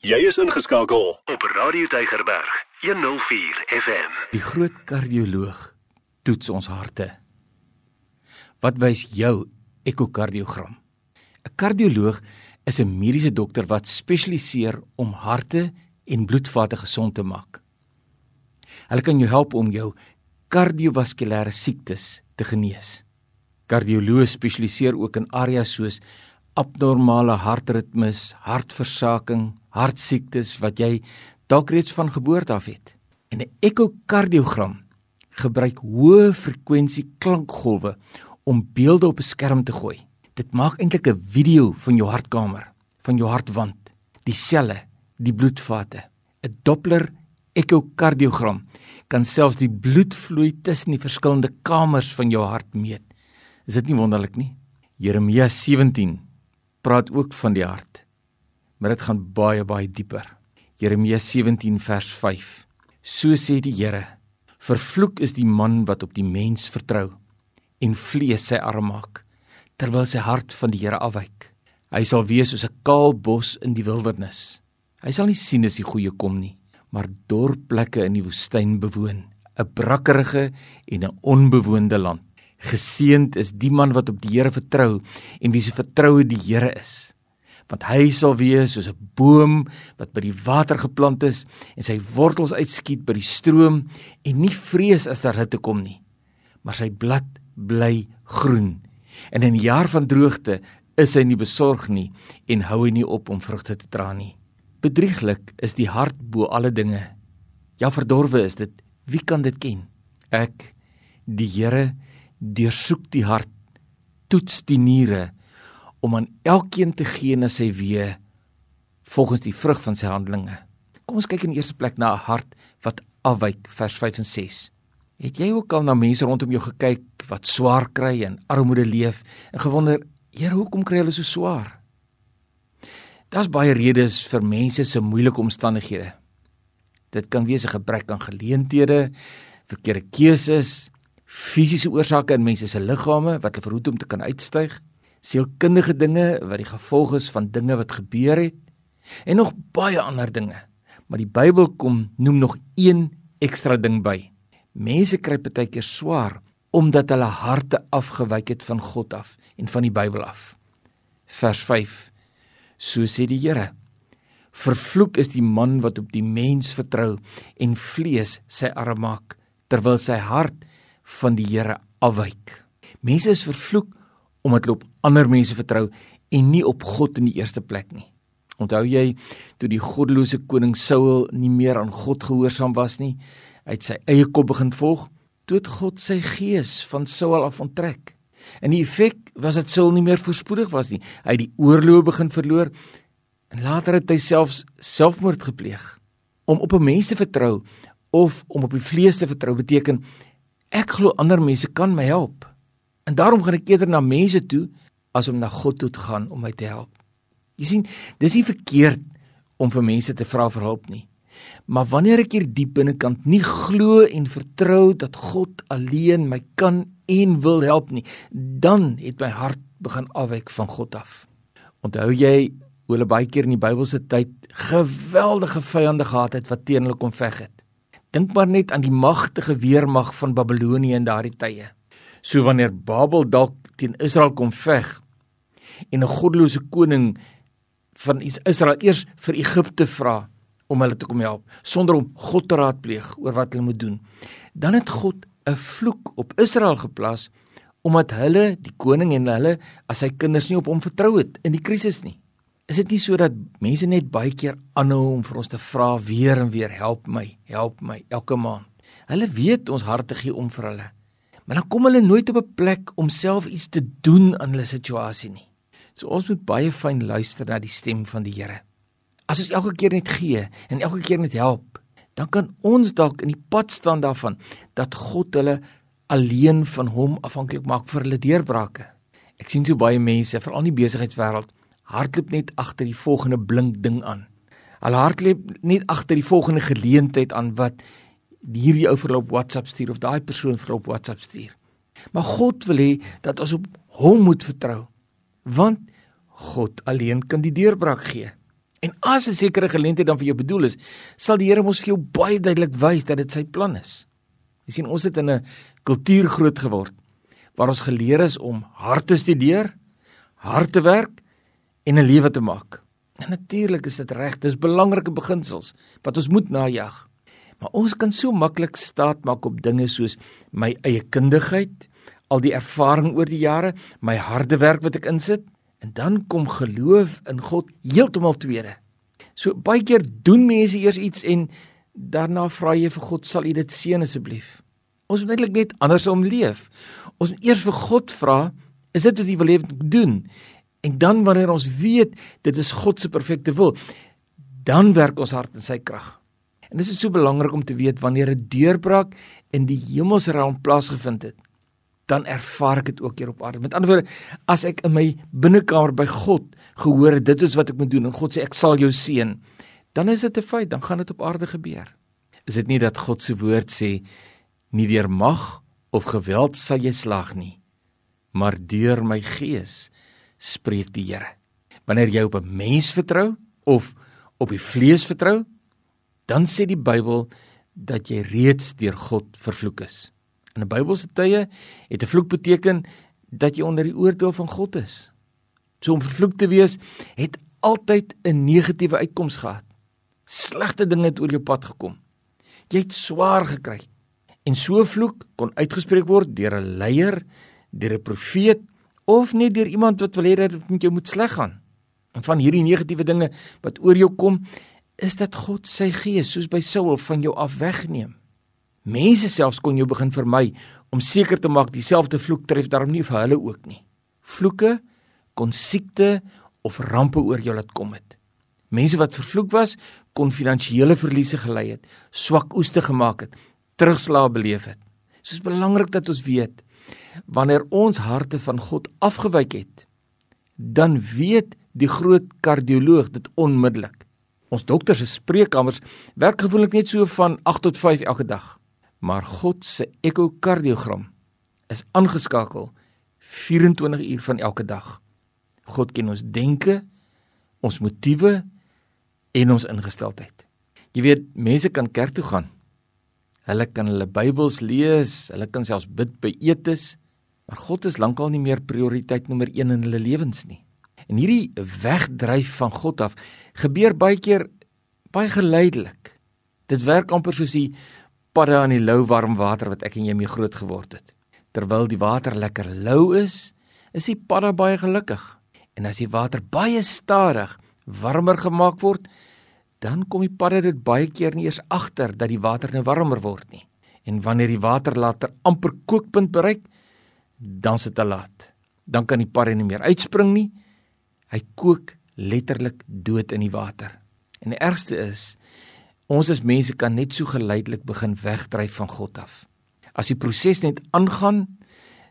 Jy is ingeskakel op Radio Tygerberg 104 FM. Die groot kardioloog toets ons harte. Wat wys jou ekokardiogram? 'n Kardioloog is 'n mediese dokter wat spesialiseer om harte en bloedvate gesond te maak. Hulle kan jou help om jou kardiovaskulêre siektes te genees. Kardioloë spesialiseer ook in areas soos abnormale hartritmes, hartversaking, hartsiektes wat jy dalk reeds van geboorte af het. En 'n ekokardiogram gebruik hoë frekwensie klankgolwe om beelde op 'n skerm te gooi. Dit maak eintlik 'n video van jou hartkamer, van jou hartwand, die selle, die bloedvate. 'n Doppler ekokardiogram kan selfs die bloedvloei tussen die verskillende kamers van jou hart meet. Is dit nie wonderlik nie? Jeremia 17 praat ook van die hart maar dit gaan baie baie dieper. Jeremia 17 vers 5. So sê die Here: Vervloek is die man wat op die mens vertrou en vlees sy arm maak terwyl sy hart van die Here afwyk. Hy sal wees soos 'n kaal bos in die wildernis. Hy sal nie sien as die goeie kom nie, maar dor plekke in die woestyn bewoon, 'n brakkerige en 'n onbewoonde land. Geseend is die man wat op die Here vertrou en wie se vertroue die Here is want hy sal wees soos 'n boom wat by die water geplant is en sy wortels uitskiet by die stroom en nie vrees as daar hitte kom nie maar sy blad bly groen. En in die jaar van droogte is hy nie besorg nie en hou hy nie op om vrugte te dra nie. Bedrieglik is die hart bo alle dinge. Ja verdorwe is dit. Wie kan dit ken? Ek die Here deursoek die hart. Toets die niere om aan elkeen te gee na sy weë volgens die vrug van sy handelinge. Kom ons kyk in die eerste plek na 'n hart wat afwyk vers 5 en 6. Het jy ook al na mense rondom jou gekyk wat swaar kry en armoede leef en gewonder, Here, hoekom kry hulle so swaar? Daar's baie redes vir mense se moeilike omstandighede. Dit kan wees 'n gebrek aan geleenthede, verkeerde keuses, fisiese oorsake in mense se liggame wat hulle verhoed om te kan uitstyg sielkundige dinge wat die gevolg is van dinge wat gebeur het en nog baie ander dinge. Maar die Bybel kom noem nog een ekstra ding by. Mense kry baie keer swaar omdat hulle harte afgewyk het van God af en van die Bybel af. Vers 5. So sê die Here: Vervloek is die man wat op die mens vertrou en vlees sy arm maak terwyl sy hart van die Here afwyk. Mense is vervloek omdat hulle op ander mense vertrou en nie op God in die eerste plek nie. Onthou jy toe die goddelose koning Saul nie meer aan God gehoorsaam was nie, uit sy eie kop begin volg, toe het God sy gees van Saul af onttrek. En die effek was dat Saul nie meer voorspoedig was nie. Hy het die oorloë begin verloor en later het hy selfs selfmoord gepleeg. Om op 'n mens te vertrou of om op die vlees te vertrou beteken ek glo ander mense kan my help. En daarom gaan ek eerder na mense toe as om na God toe te gaan om my te help. Jy sien, dis nie verkeerd om vir mense te vra vir hulp nie. Maar wanneer ek hier diep binnekant nie glo en vertrou dat God alleen my kan en wil help nie, dan het my hart begin afwyk van God af. Onthou jy hoe hulle baie keer in die Bybelse tyd geweldige vyande gehad het wat teen hulle kom veg het? Dink maar net aan die magtige weermag van Babelonie in daardie tye. So wanneer Babel dalk teen Israel kom veg en 'n goddelose koning van Israel eers vir Egipte vra om hulle te kom help sonder om God te raadpleeg oor wat hulle moet doen, dan het God 'n vloek op Israel geplaas omdat hulle die koning en hulle as sy kinders nie op hom vertrou het in die krisis nie. Is dit nie so dat mense net baie keer aanhou om vir ons te vra weer en weer help my, help my elke maand. Hulle weet ons harte gee om vir hulle. Maar dan kom hulle nooit op 'n plek om self iets te doen aan hulle situasie nie. So ons moet baie fyn luister na die stem van die Here. As ons elke keer net gee en elke keer net help, dan kan ons dalk in die pad staan daarvan dat God hulle alleen van hom afhanklik maak vir hulle deurbrake. Ek sien so baie mense, veral in die besigheidswêreld, hardloop net agter die volgende blink ding aan. Hulle hardloop net agter die volgende geleentheid aan wat hierdie ou vir op WhatsApp stuur of daai persoon vir op WhatsApp stuur. Maar God wil hê dat ons op hom moet vertrou. Want God alleen kan die deurbraak gee. En as 'n sekere geleentheid dan vir jou bedoel is, sal die Here mos vir jou baie duidelik wys dat dit sy plan is. Jy sien, ons het in 'n kultuur groot geword waar ons geleer is om hard te studeer, hard te werk en 'n lewe te maak. En natuurlik is dit reg, dis belangrike beginsels wat ons moet najag. Maar ons kan so maklik staat maak op dinge soos my eie kundigheid, al die ervaring oor die jare, my harde werk wat ek insit, en dan kom geloof in God heeltemal tweede. So baie keer doen mense eers iets en daarna vra jy vir God, sal U dit seën asseblief? Ons moet eintlik net andersom leef. Ons moet eers vir God vra, is dit wat U wil hê ek doen? En dan wanneer ons weet dit is God se perfekte wil, dan werk ons hart in sy krag. En dit is so belangrik om te weet wanneer 'n deurbraak in die hemelsrealm plaasgevind het, dan ervaar ek dit ook hier op aarde. Met ander woorde, as ek in my binnekamer by God gehoor het dit is wat ek moet doen en God sê ek sal jou seën, dan is dit 'n feit, dan gaan dit op aarde gebeur. Is dit nie dat God se woord sê nie deur mag of geweld sal jy slag nie, maar deur my gees spreek die Here. Wanneer jy op 'n mens vertrou of op die vlees vertrou, dan sê die Bybel dat jy reeds deur God vervloek is. In 'n Bybelse tye het 'n vloek beteken dat jy onder die oordeel van God is. So om vervloek te wees het altyd 'n negatiewe uitkoms gehad. Slegte dinge het oor jou pad gekom. Jy het swaar gekry. En so 'n vloek kon uitgespreek word deur 'n leier, deur 'n profeet of net deur iemand wat wil hê dat dit met jou moet sleg gaan. En van hierdie negatiewe dinge wat oor jou kom, is dat God sy gees soos by Saul van jou af wegneem. Mense selfs kon jou begin vermy om seker te maak dieselfde vloek tref daarom nie vir hulle ook nie. Vloeke kon siekte of rampe oor jou laat kom het. Mense wat vervloek was, kon finansiële verliese gelei het, swak oeste gemaak het, terugslae beleef het. Soos belangrik dat ons weet wanneer ons harte van God afgewyk het, dan weet die groot kardioloog dit onmiddellik. Ons dokters se spreekkamers werk gewoonlik net so van 8 tot 5 elke dag. Maar God se ekokardiogram is aangeskakel 24 uur van elke dag. God ken ons denke, ons motiewe en ons ingesteldheid. Jy weet, mense kan kerk toe gaan. Hulle kan hulle Bybels lees, hulle kan selfs bid by etes, maar God is lankal nie meer prioriteit nommer 1 in hulle lewens nie. En hierdie wegdryf van God af gebeur baie keer baie geleidelik. Dit werk amper soos die padde aan die lou warm water wat ek en jy mee groot geword het. Terwyl die water lekker lou is, is die padde baie gelukkig. En as die water baie stadig warmer gemaak word, dan kom die padde dit baie keer nie eers agter dat die water nou warmer word nie. En wanneer die water later amper kookpunt bereik, dan is dit te laat. Dan kan die padde nie meer uitspring nie Hy kook letterlik dood in die water. En die ergste is ons as mense kan net so geleidelik begin wegdryf van God af. As die proses net aangaan,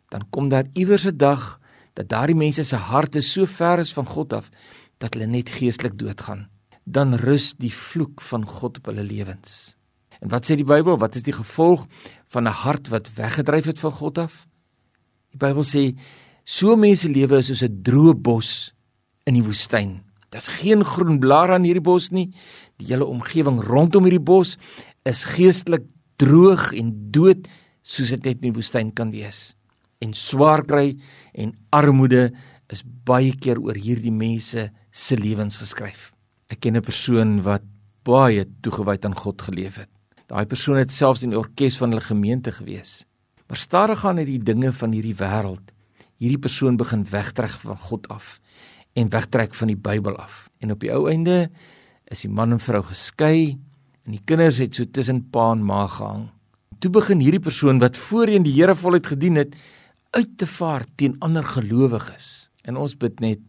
dan kom daar iewers 'n dag dat daardie mense se harte so ver is van God af dat hulle net geestelik doodgaan. Dan rus die vloek van God op hulle lewens. En wat sê die Bybel? Wat is die gevolg van 'n hart wat weggedryf het van God af? Die Bybel sê so mense lewe is soos 'n droë bos in die woestyn. Daar's geen groen blare aan hierdie bos nie. Die hele omgewing rondom hierdie bos is geestelik droog en dood soos dit net in die woestyn kan wees. En swaar kry en armoede is baie keer oor hierdie mense se lewens geskryf. Ek ken 'n persoon wat baie toegewyd aan God geleef het. Daai persoon het selfs in die orkes van hulle gemeente gewees. Maar stadig gaan uit die dinge van hierdie wêreld hierdie persoon begin wegtrek van God af en wegtrek van die Bybel af. En op die ou einde is die man en vrou geskei en die kinders het so tussen pa en ma gehang. Toe begin hierdie persoon wat voorheen die Here voluit gedien het, uit te vaar teen ander gelowiges. En ons bid net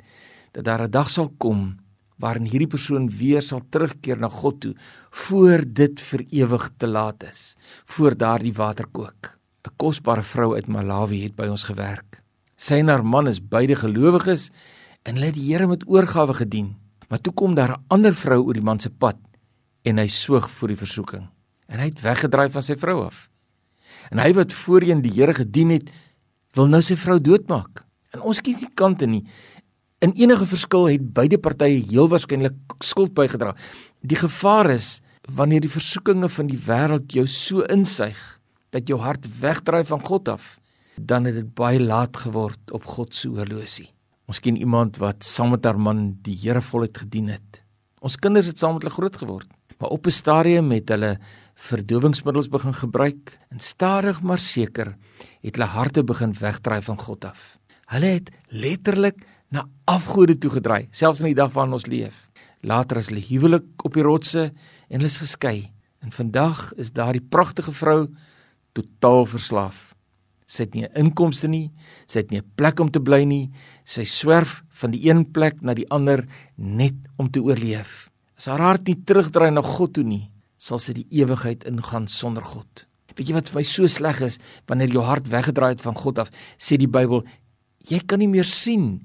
dat daar 'n dag sal kom waarin hierdie persoon weer sal terugkeer na God toe voor dit vir ewig te laat is, voor daardie water kook. 'n Kosbare vrou uit Malawi het by ons gewerk. Sy en haar man is beide gelowiges en hulle het die Here met oorgawe gedien. Maar toe kom daar 'n ander vrou oor die man se pad en hy soog voor die versoeking en hy het weggedraai van sy vrou af. En hy wat voorheen die Here gedien het, wil nou sy vrou doodmaak. En ons kies nie kante nie. In enige verskil het beide partye heel waarskynlik skuld bygedra. Die gevaar is wanneer die versoekinge van die wêreld jou so insuig dat jou hart wegdraai van God af, dan het dit baie laat geword op God se oorlosie. Ons ken iemand wat saam met haar man die Here voluit gedien het. Ons kinders het saam met hulle groot geword, maar op 'n stadium het hulle verdowingsmiddels begin gebruik en stadig maar seker het hulle harte begin wegdraai van God af. Hulle het letterlik na afgode toe gedraai, selfs in die dag waarin ons leef. Later is hulle huwelik op die rotse en hulle is geskei. En vandag is daardie pragtige vrou totaal verslaaf. Sy het nie 'n inkomste nie, sy het nie 'n plek om te bly nie. Sy swerf van die een plek na die ander net om te oorleef. As haar hart nie terugdraai na God toe nie, sal sy die ewigheid ingaan sonder God. Weet jy wat vir my so sleg is wanneer jou hart weggedraai het van God af? Sê die Bybel, jy kan nie meer sien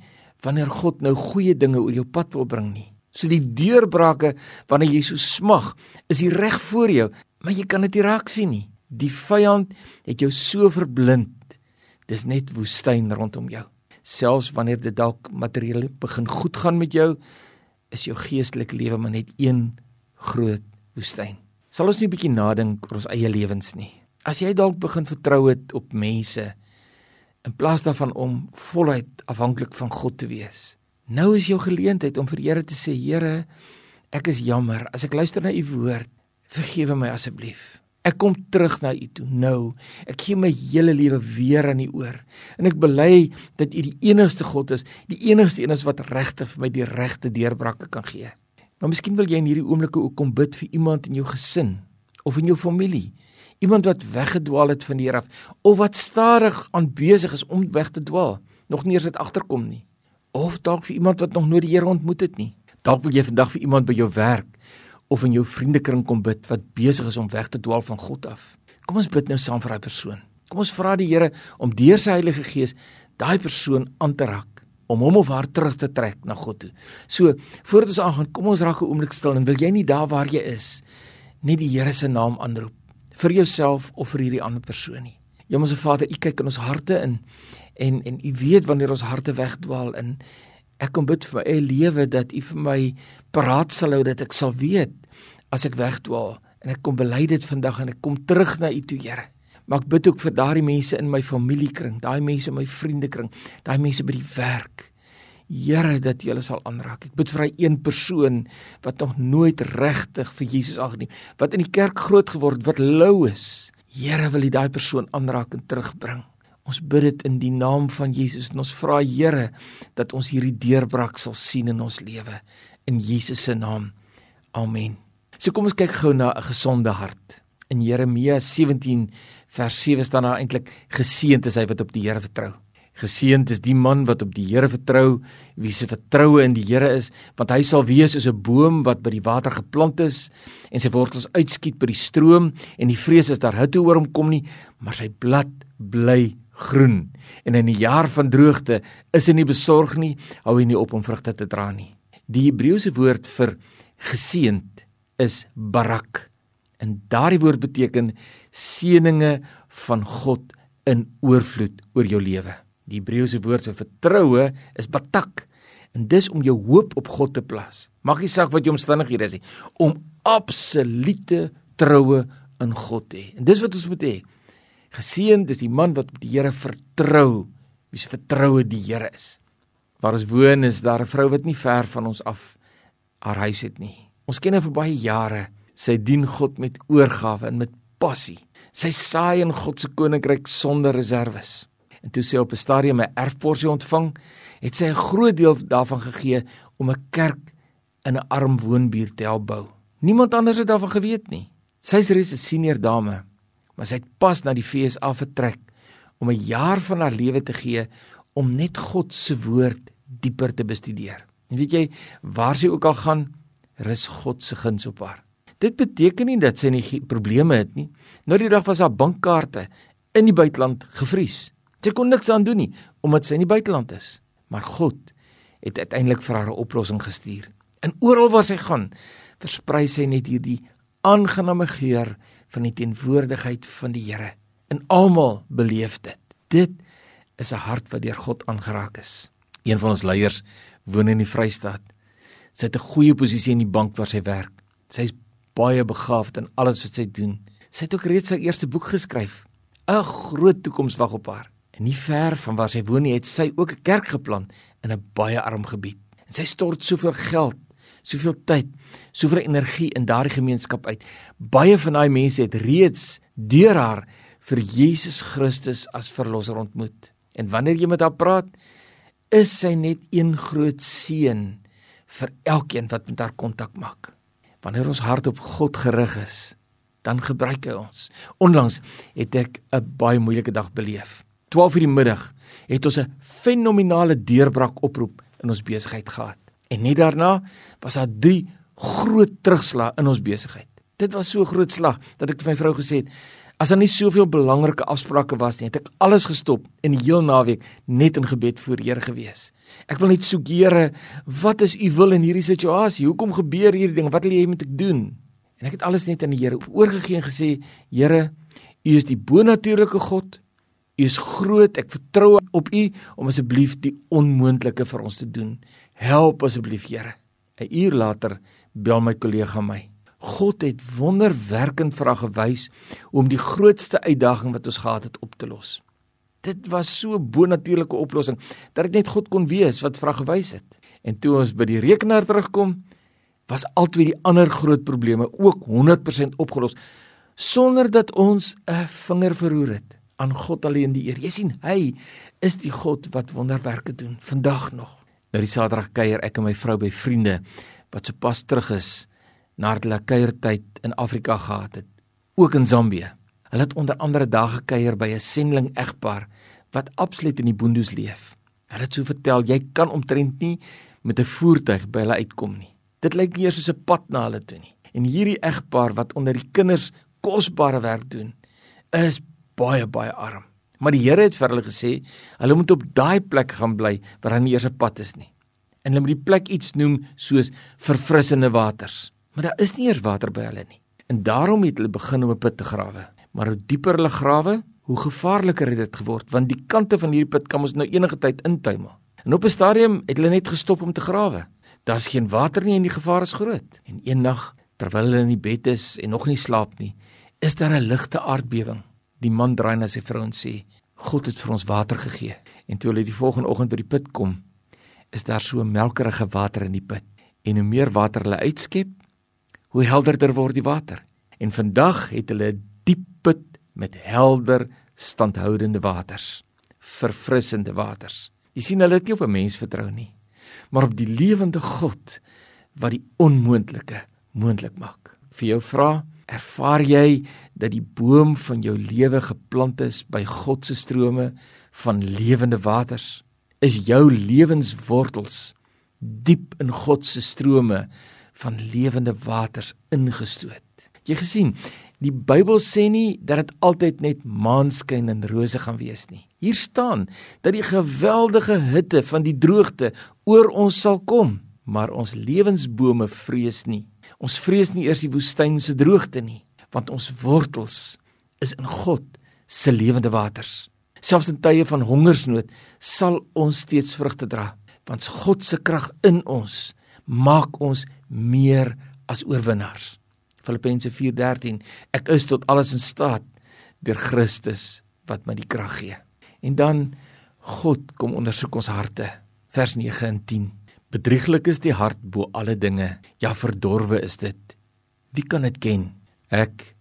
wanneer God nou goeie dinge oor jou pad wil bring nie. So die deurbrake wanneer jy so smag, is hier reg voor jou, maar jy kan dit nie raak sien nie. Die vyand het jou so verblind. Dis net woestyn rondom jou. Selfs wanneer dit dalk materieel begin goed gaan met jou, is jou geestelike lewe maar net een groot woestyn. Sal ons nie 'n bietjie nadink oor ons eie lewens nie. As jy dalk begin vertrou het op mense in plaas daarvan om voluit afhanklik van God te wees. Nou is jou geleentheid om vir Here te sê, Here, ek is jammer as ek luister na u woord, vergewe my asseblief. Ek kom terug na U toe nou. Ek gee my hele lewe weer aan U oor. En ek bely dat U die enigste God is, die enigste een is wat regtig vir my die regte deurbrake kan gee. Maar miskien wil jy in hierdie oomblik ook kom bid vir iemand in jou gesin of in jou familie. Iemand wat weggedwaal het van die Here af of wat stadig aan besig is om weg te dwaal, nog nie eens dit agterkom nie. Of dalk vir iemand wat nog nooit die Here ontmoet het nie. Dalk wil jy vandag vir iemand by jou werk of in jou vriendekring kom bid wat besig is om weg te dwaal van God af. Kom ons bid nou saam vir daai persoon. Kom ons vra die Here om deur sy Heilige Gees daai persoon aan te raak om hom of haar terug te trek na God toe. So, voordat ons aangaan, kom ons raak 'n oomblik stil en wil jy nie daar waar jy is net die Here se naam aanroep vir jouself of vir hierdie ander persoon nie. Hemelse Vader, U kyk in ons harte in en en U weet wanneer ons harte wegdwaal in Ek kom bid vir my eie lewe dat U vir my paraat sal hou dat ek sal weet as ek wegdwaal en ek kom bely dit vandag en ek kom terug na U toe, Here. Maar ek bid ook vir daardie mense in my familiekring, daai mense in my vriendekring, daai mense by die werk. Here dat jy hulle sal aanraak. Ek bid vir hy een persoon wat nog nooit regtig vir Jesus aangeneem, wat in die kerk groot geword, wat lou is. Here wil jy daai persoon aanraak en terugbring. Ons bid dit in die naam van Jesus en ons vra Here dat ons hierdie deurbraak sal sien in ons lewe in Jesus se naam. Amen. So kom ons kyk gou na 'n gesonde hart. In Jeremia 17 vers 7 staan daar eintlik geseënd is hy wat op die Here vertrou. Geseënd is die man wat op die Here vertrou, wie se vertroue in die Here is, want hy sal wees soos 'n boom wat by die water geplant is en sy wortels uitskiet by die stroom en die vrees is daar hitte oor hom kom nie, maar sy blad bly groen en in 'n jaar van droogte is hy nie besorg nie, hou hy nie op om vrugte te dra nie. Die Hebreëse woord vir geseënd is barak. En daardie woord beteken seëninge van God in oorvloed oor jou lewe. Die Hebreëse woord vir vertroue is batak en dis om jou hoop op God te plaas. Mag nie saak wat jou omstandighede is nie, om absolute troue in God te hê. En dis wat ons moet hê. Geseënd is die man wat op die Here vertrou, wie se vertroue die Here is. Waar ons woon is daar 'n vrou wat nie ver van ons af haar huis het nie. Ons ken haar vir baie jare. Sy dien God met oorgawe en met passie. Sy saai in God se koninkryk sonder reserves. En toe sy op 'n stadium 'n erfporsie ontvang, het sy 'n groot deel daarvan gegee om 'n kerk in 'n arm woonbuurt te help bou. Niemand anders het daarvan geweet nie. Sy's reeds 'n senior dame maar sy het pas na die FSA vertrek om 'n jaar van haar lewe te gee om net God se woord dieper te bestudeer. En weet jy, waar sy ook al gaan, rus God se guns op haar. Dit beteken nie dat sy nie probleme het nie. Nou die dag was haar bankkaarte in die buiteland gevries. Sy kon niks aan doen nie omdat sy in die buiteland is. Maar God het uiteindelik vir haar 'n oplossing gestuur. En oral waar sy gaan, versprei sy net hierdie aangename geur van die teenwoordigheid van die Here. En almal beleef dit. Dit is 'n hart wat deur God aangeraak is. Een van ons leiers woon in die Vrystaat. Sy het 'n goeie posisie in die bank waar sy werk. Sy is baie begaafd in alles wat sy doen. Sy het ook reeds haar eerste boek geskryf. 'n Groot toekoms wag op haar. En nie ver van waar sy woon nie, het sy ook 'n kerk geplant in 'n baie arm gebied. En sy stort soveel geld, soveel tyd, soveel energie in daardie gemeenskap uit. Baie van daai mense het reeds deur haar vir Jesus Christus as verlosser ontmoet. En wanneer jy met haar praat, is sy net een groot seën vir elkeen wat met haar kontak maak. Wanneer ons hart op God gerig is, dan gebruik hy ons. Onlangs het ek 'n baie moeilike dag beleef. 12:00 die middag het ons 'n fenominale deurbraak oproep in ons besigheid gehad. En net daarna was daar drie groot terugslag in ons besigheid. Dit was so groot slag dat ek vir my vrou gesê het, As daar nie soveel belangrike afsprake was nie, het ek alles gestop en die heel naweek net in gebed voor Here gewees. Ek wil net soek Here, wat is u wil in hierdie situasie? Hoekom gebeur hierdie ding? Wat wil jy hê moet ek doen? En ek het alles net aan die Here oorgegee en gesê, Here, u is die bonatuurlike God. U is groot. Ek vertrou op u om asseblief die onmoontlike vir ons te doen. Help asseblief, Here. 'n Uur later bel my kollega my. God het wonderwerkend vir haar gewys om die grootste uitdaging wat ons gehad het op te los. Dit was so bonatuurlike oplossing dat dit net God kon wees wat vir haar gewys het. En toe ons by die rekenaar terugkom, was altyd die ander groot probleme ook 100% opgelos sonder dat ons 'n vinger verroer het aan God alleen die eer. Jy sien, hy is die God wat wonderwerke doen vandag nog. Nou die Saterdag kuier ek en my vrou by vriende wat sopas terug is na hulle kuiertyd in Afrika gehad het, ook in Zambië. Hulle het onder andere dae gekuier by 'n sending egpaar wat absoluut in die boondoes leef. Hulle het so vertel, jy kan omtrent nie met 'n voertuig by hulle uitkom nie. Dit lyk nie eers soos 'n pad na hulle toe nie. En hierdie egpaar wat onder die kinders kosbare werk doen, is baie baie arm. Maar die Here het vir hulle gesê, hulle moet op daai plek gaan bly waar daar nie eers 'n pad is nie. En hulle moet die plek iets noem soos verfrissende waters maar daar is nie eers water by hulle nie. En daarom het hulle begin om 'n put te grawe. Maar hoe dieper hulle grawe, hoe gevaarliker het dit geword, want die kante van hierdie put kan ons nou enige tyd intuimel. En op 'n stadium het hulle net gestop om te grawe. Daar's geen water nie en die gevaar is groot. En een nag, terwyl hulle in die bed is en nog nie slaap nie, is daar 'n ligte aardbewing. Die man draai na sy vrou en sê: "God het vir ons water gegee." En toe hulle die volgende oggend by die put kom, is daar so melkerige water in die put. En hoe meer water hulle uitskep, hoe helderder word die water. En vandag het hulle 'n diep put met helder, standhoudende waters, verfrissende waters. Jy sien hulle het nie op 'n mens vertrou nie, maar op die lewende God wat die onmoontlike moontlik maak. Vir jou vra, ervaar jy dat die boom van jou lewe geplant is by God se strome van lewende waters? Is jou lewenswortels diep in God se strome van lewende waters ingestoot. Jy gesien, die Bybel sê nie dat dit altyd net maanskyn en rose gaan wees nie. Hier staan dat die geweldige hitte van die droogte oor ons sal kom, maar ons lewensbome vrees nie. Ons vrees nie eers die woestyn se droogte nie, want ons wortels is in God se lewende waters. Selfs in tye van hongersnood sal ons steeds vrugte dra, want God se krag in ons maak ons meer as oorwinnaars. Filippense 4:13 Ek is tot alles in staat deur Christus wat my die krag gee. En dan God kom ondersoek ons harte. Vers 9 en 10. Bedrieglik is die hart bo alle dinge. Ja verdorwe is dit. Wie kan dit ken? Ek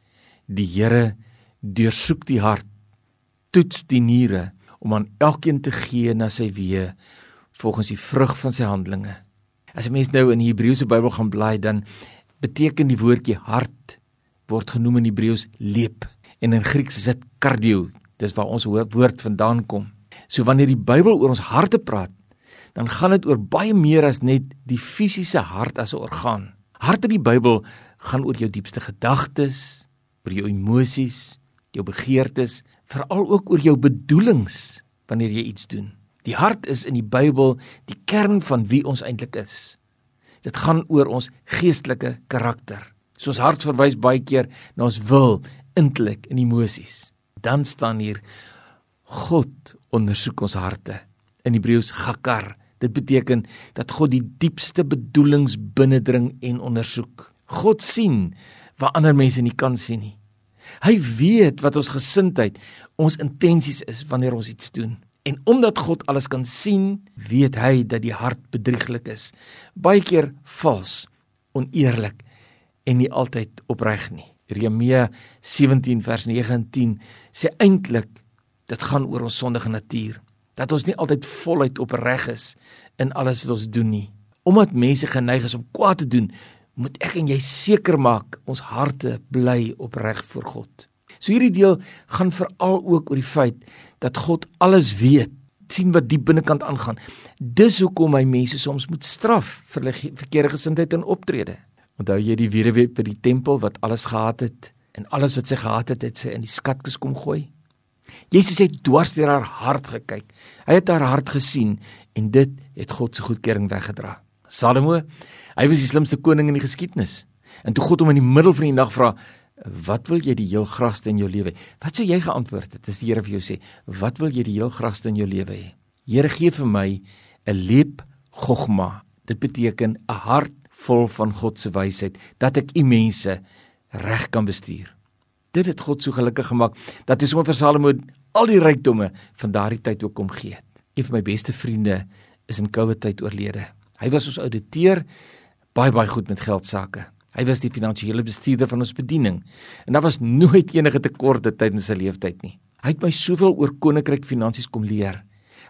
die Here deursoek die hart, toets die niere om aan elkeen te gee na sy weë volgens die vrug van sy handelinge. As 'n mens nou in die Hebreëse Bybel gaan blaai, dan beteken die woordjie hart word genoem in Hebreëus leep en in Grieks is dit cardio. Dis waar ons woord vandaan kom. So wanneer die Bybel oor ons harte praat, dan gaan dit oor baie meer as net die fisiese hart as 'n orgaan. Hart in die Bybel gaan oor jou diepste gedagtes, oor jou emosies, jou begeertes, veral ook oor jou bedoelings wanneer jy iets doen. Die hart is in die Bybel die kern van wie ons eintlik is. Dit gaan oor ons geestelike karakter. So ons hart verwys baie keer na ons wil, intellek en emosies. Dan staan hier God ondersoek ons harte. In Hebreëus gakar. Dit beteken dat God die diepste bedoelings binnendring en ondersoek. God sien waar ander mense nie kan sien nie. Hy weet wat ons gesindheid, ons intensies is wanneer ons iets doen. En omdat God alles kan sien, weet hy dat die hart bedrieglik is, baie keer vals, oneerlik en nie altyd opreg nie. Jeremia 17 vers 9 en 10 sê eintlik dit gaan oor ons sondige natuur, dat ons nie altyd voluit opreg is in alles wat ons doen nie. Omdat mense geneig is om kwaad te doen, moet ek en jy seker maak ons harte bly opreg voor God. So hierdie deel gaan veral ook oor die feit dat God alles weet, sien wat diep binnekant aangaan. Dis hoekom hy mense soms moet straf vir hulle verkeerde gesindheid en optrede. Onthou jy die weduwee by die tempel wat alles gehad het en alles wat sy gehad het, het sy in die skatkis kom gooi? Jesus het dwars deur haar hart gekyk. Hy het haar hart gesien en dit het God se goedkeuring weggedra. Salomo, hy was die slimste koning in die geskiedenis. En toe God hom in die middel van die nag vra, "Wat wil jy die heel graagste in jou lewe?" Wat sou jy geantwoord het as die Here vir jou sê, "Wat wil jy die heel graagste in jou lewe hê?" Here gee vir my 'n leep gogma. Dit beteken 'n hart vol van God se wysheid dat ek u mense reg kan bestuur. Dit het God so gelukkig gemaak dat hy sommer vir Salomo al die rykdomme van daardie tyd ook kom gee het. Een van my beste vriende is in COVID tyd oorlede. Hy was ons ouditeur, baie baie goed met geld sake. Hy was die finansiële bestuurder van ons bediening en daar was nooit enige tekorte tydens sy lewenstyd nie. Hy het my soveel oor koninkryk finansies kom leer.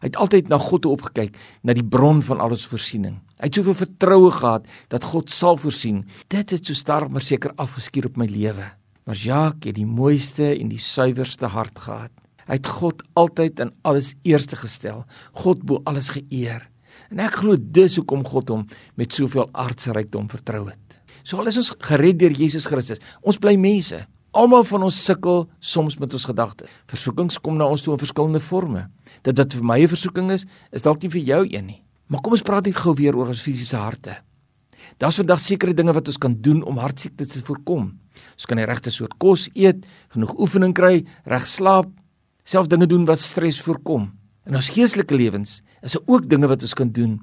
Hy het altyd na God toe opgekyk, na die bron van al ons voorsiening. Hy het soveel vertroue gehad dat God sal voorsien. Dit het so sterk maar seker afgeskuur op my lewe. Maar Jacques het die mooiste en die suiwerste hart gehad. Hy het God altyd in alles eerste gestel. God bo alles geëer. En ek glo dis hoekom God hom met soveel aardsrykdom vertrou het. So al is ons gered deur Jesus Christus, ons bly mense. Almal van ons sukkel soms met ons gedagtes. Versoekings kom na ons toe in verskillende forme. Dat dit vir my 'n versoeking is, is dalk nie vir jou een nie. Maar kom ons praat net gou weer oor ons fisiese harte. Daar's vandag sekere dinge wat ons kan doen om hartsiektes te voorkom. Ons kan die regte soort kos eet, genoeg oefening kry, reg slaap, self dinge doen wat stres voorkom. In ons geestelike lewens is daar ook dinge wat ons kan doen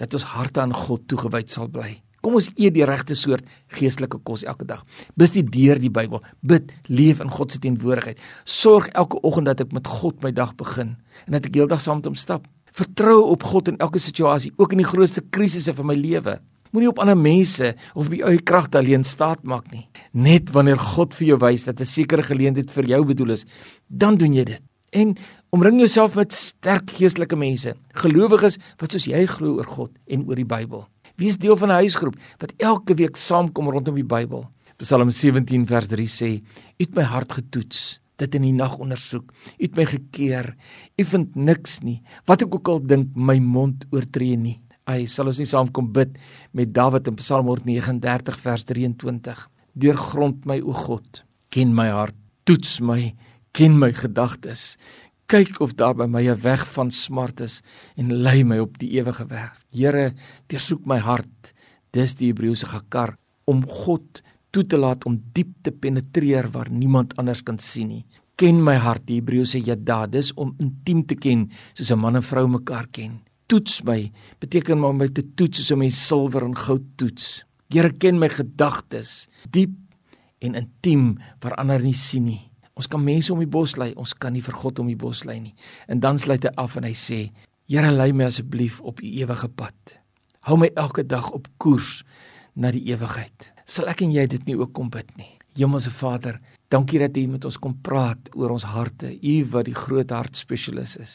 dat ons harte aan God toegewyd sal bly. Kom ons eet die regte soort geestelike kos elke dag. Bestudeer die Bybel, bid, leef in God se teenwoordigheid. Sorg elke oggend dat ek met God my dag begin en dat ek heeldag saam met hom stap. Vertrou op God in elke situasie, ook in die grootste krisisse van my lewe. Moenie op ander mense of op jou eie kragte alleen staat maak nie. Net wanneer God vir jou wys dat 'n sekere geleentheid vir jou bedoel is, dan doen jy dit. En omring jouself met sterk geestelike mense, gelowiges wat soos jy glo oor God en oor die Bybel. Wie is deel van 'n huisgroep wat elke week saamkom rondom die Bybel? Psalm 17 vers 3 sê: "U het my hart getoets, dit in die nag ondersoek. U het my gekeer. U vind niks nie. Wat ek ook al dink, my mond oortree nie." Ai, sal ons nie saamkom bid met Dawid in Psalm 139 vers 23. Deurgrond my o God, ken my hart, toets my, ken my gedagtes kyk of daar by my 'n weg van smart is en lei my op die ewige weg. Here, deursoek my hart. Dis die Hebreëse gekar om God toe te laat om diep te penetreer waar niemand anders kan sien nie. Ken my hart, die Hebreëse yada, dis om intiem te ken soos 'n man en vrou mekaar ken. Toets my beteken om my te toets soos 'n mens silwer en goud toets. Here ken my gedagtes diep en intiem waar ander nie sien nie. Ons kan mense om die bos lei, ons kan nie vir God om die bos lei nie. En dan sluit hy af en hy sê: Here, lei my asseblief op u ewige pad. Hou my elke dag op koers na die ewigheid. Sal ek en jy dit nie ook kom bid nie? Hemelse Vader, dankie dat U met ons kom praat oor ons harte. U wat die groot hartspesialis is.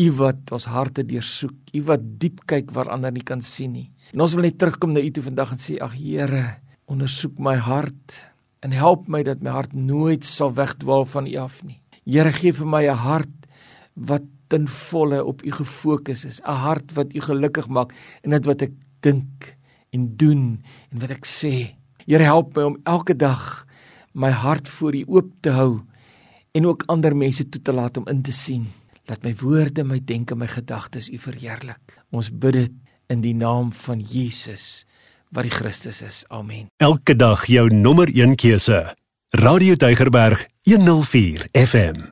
U wat ons harte deursoek. U wat diep kyk waar ander nie kan sien nie. En ons wil net terugkom na U toe vandag en sê: Ag Here, ondersoek my hart en help my dat my hart nooit sal wegdwaal van U af nie. Here gee vir my 'n hart wat ten volle op U gefokus is, 'n hart wat U gelukkig maak in dit wat ek dink en doen en wat ek sê. Here help my om elke dag my hart voor U oop te hou en ook ander mense toe te laat om in te sien dat my woorde, my denke, my gedagtes U verheerlik. Ons bid dit in die naam van Jesus wat die Christus is. Amen. Elke dag jou nommer 1 keuse. Radio Deugerberg 104 FM.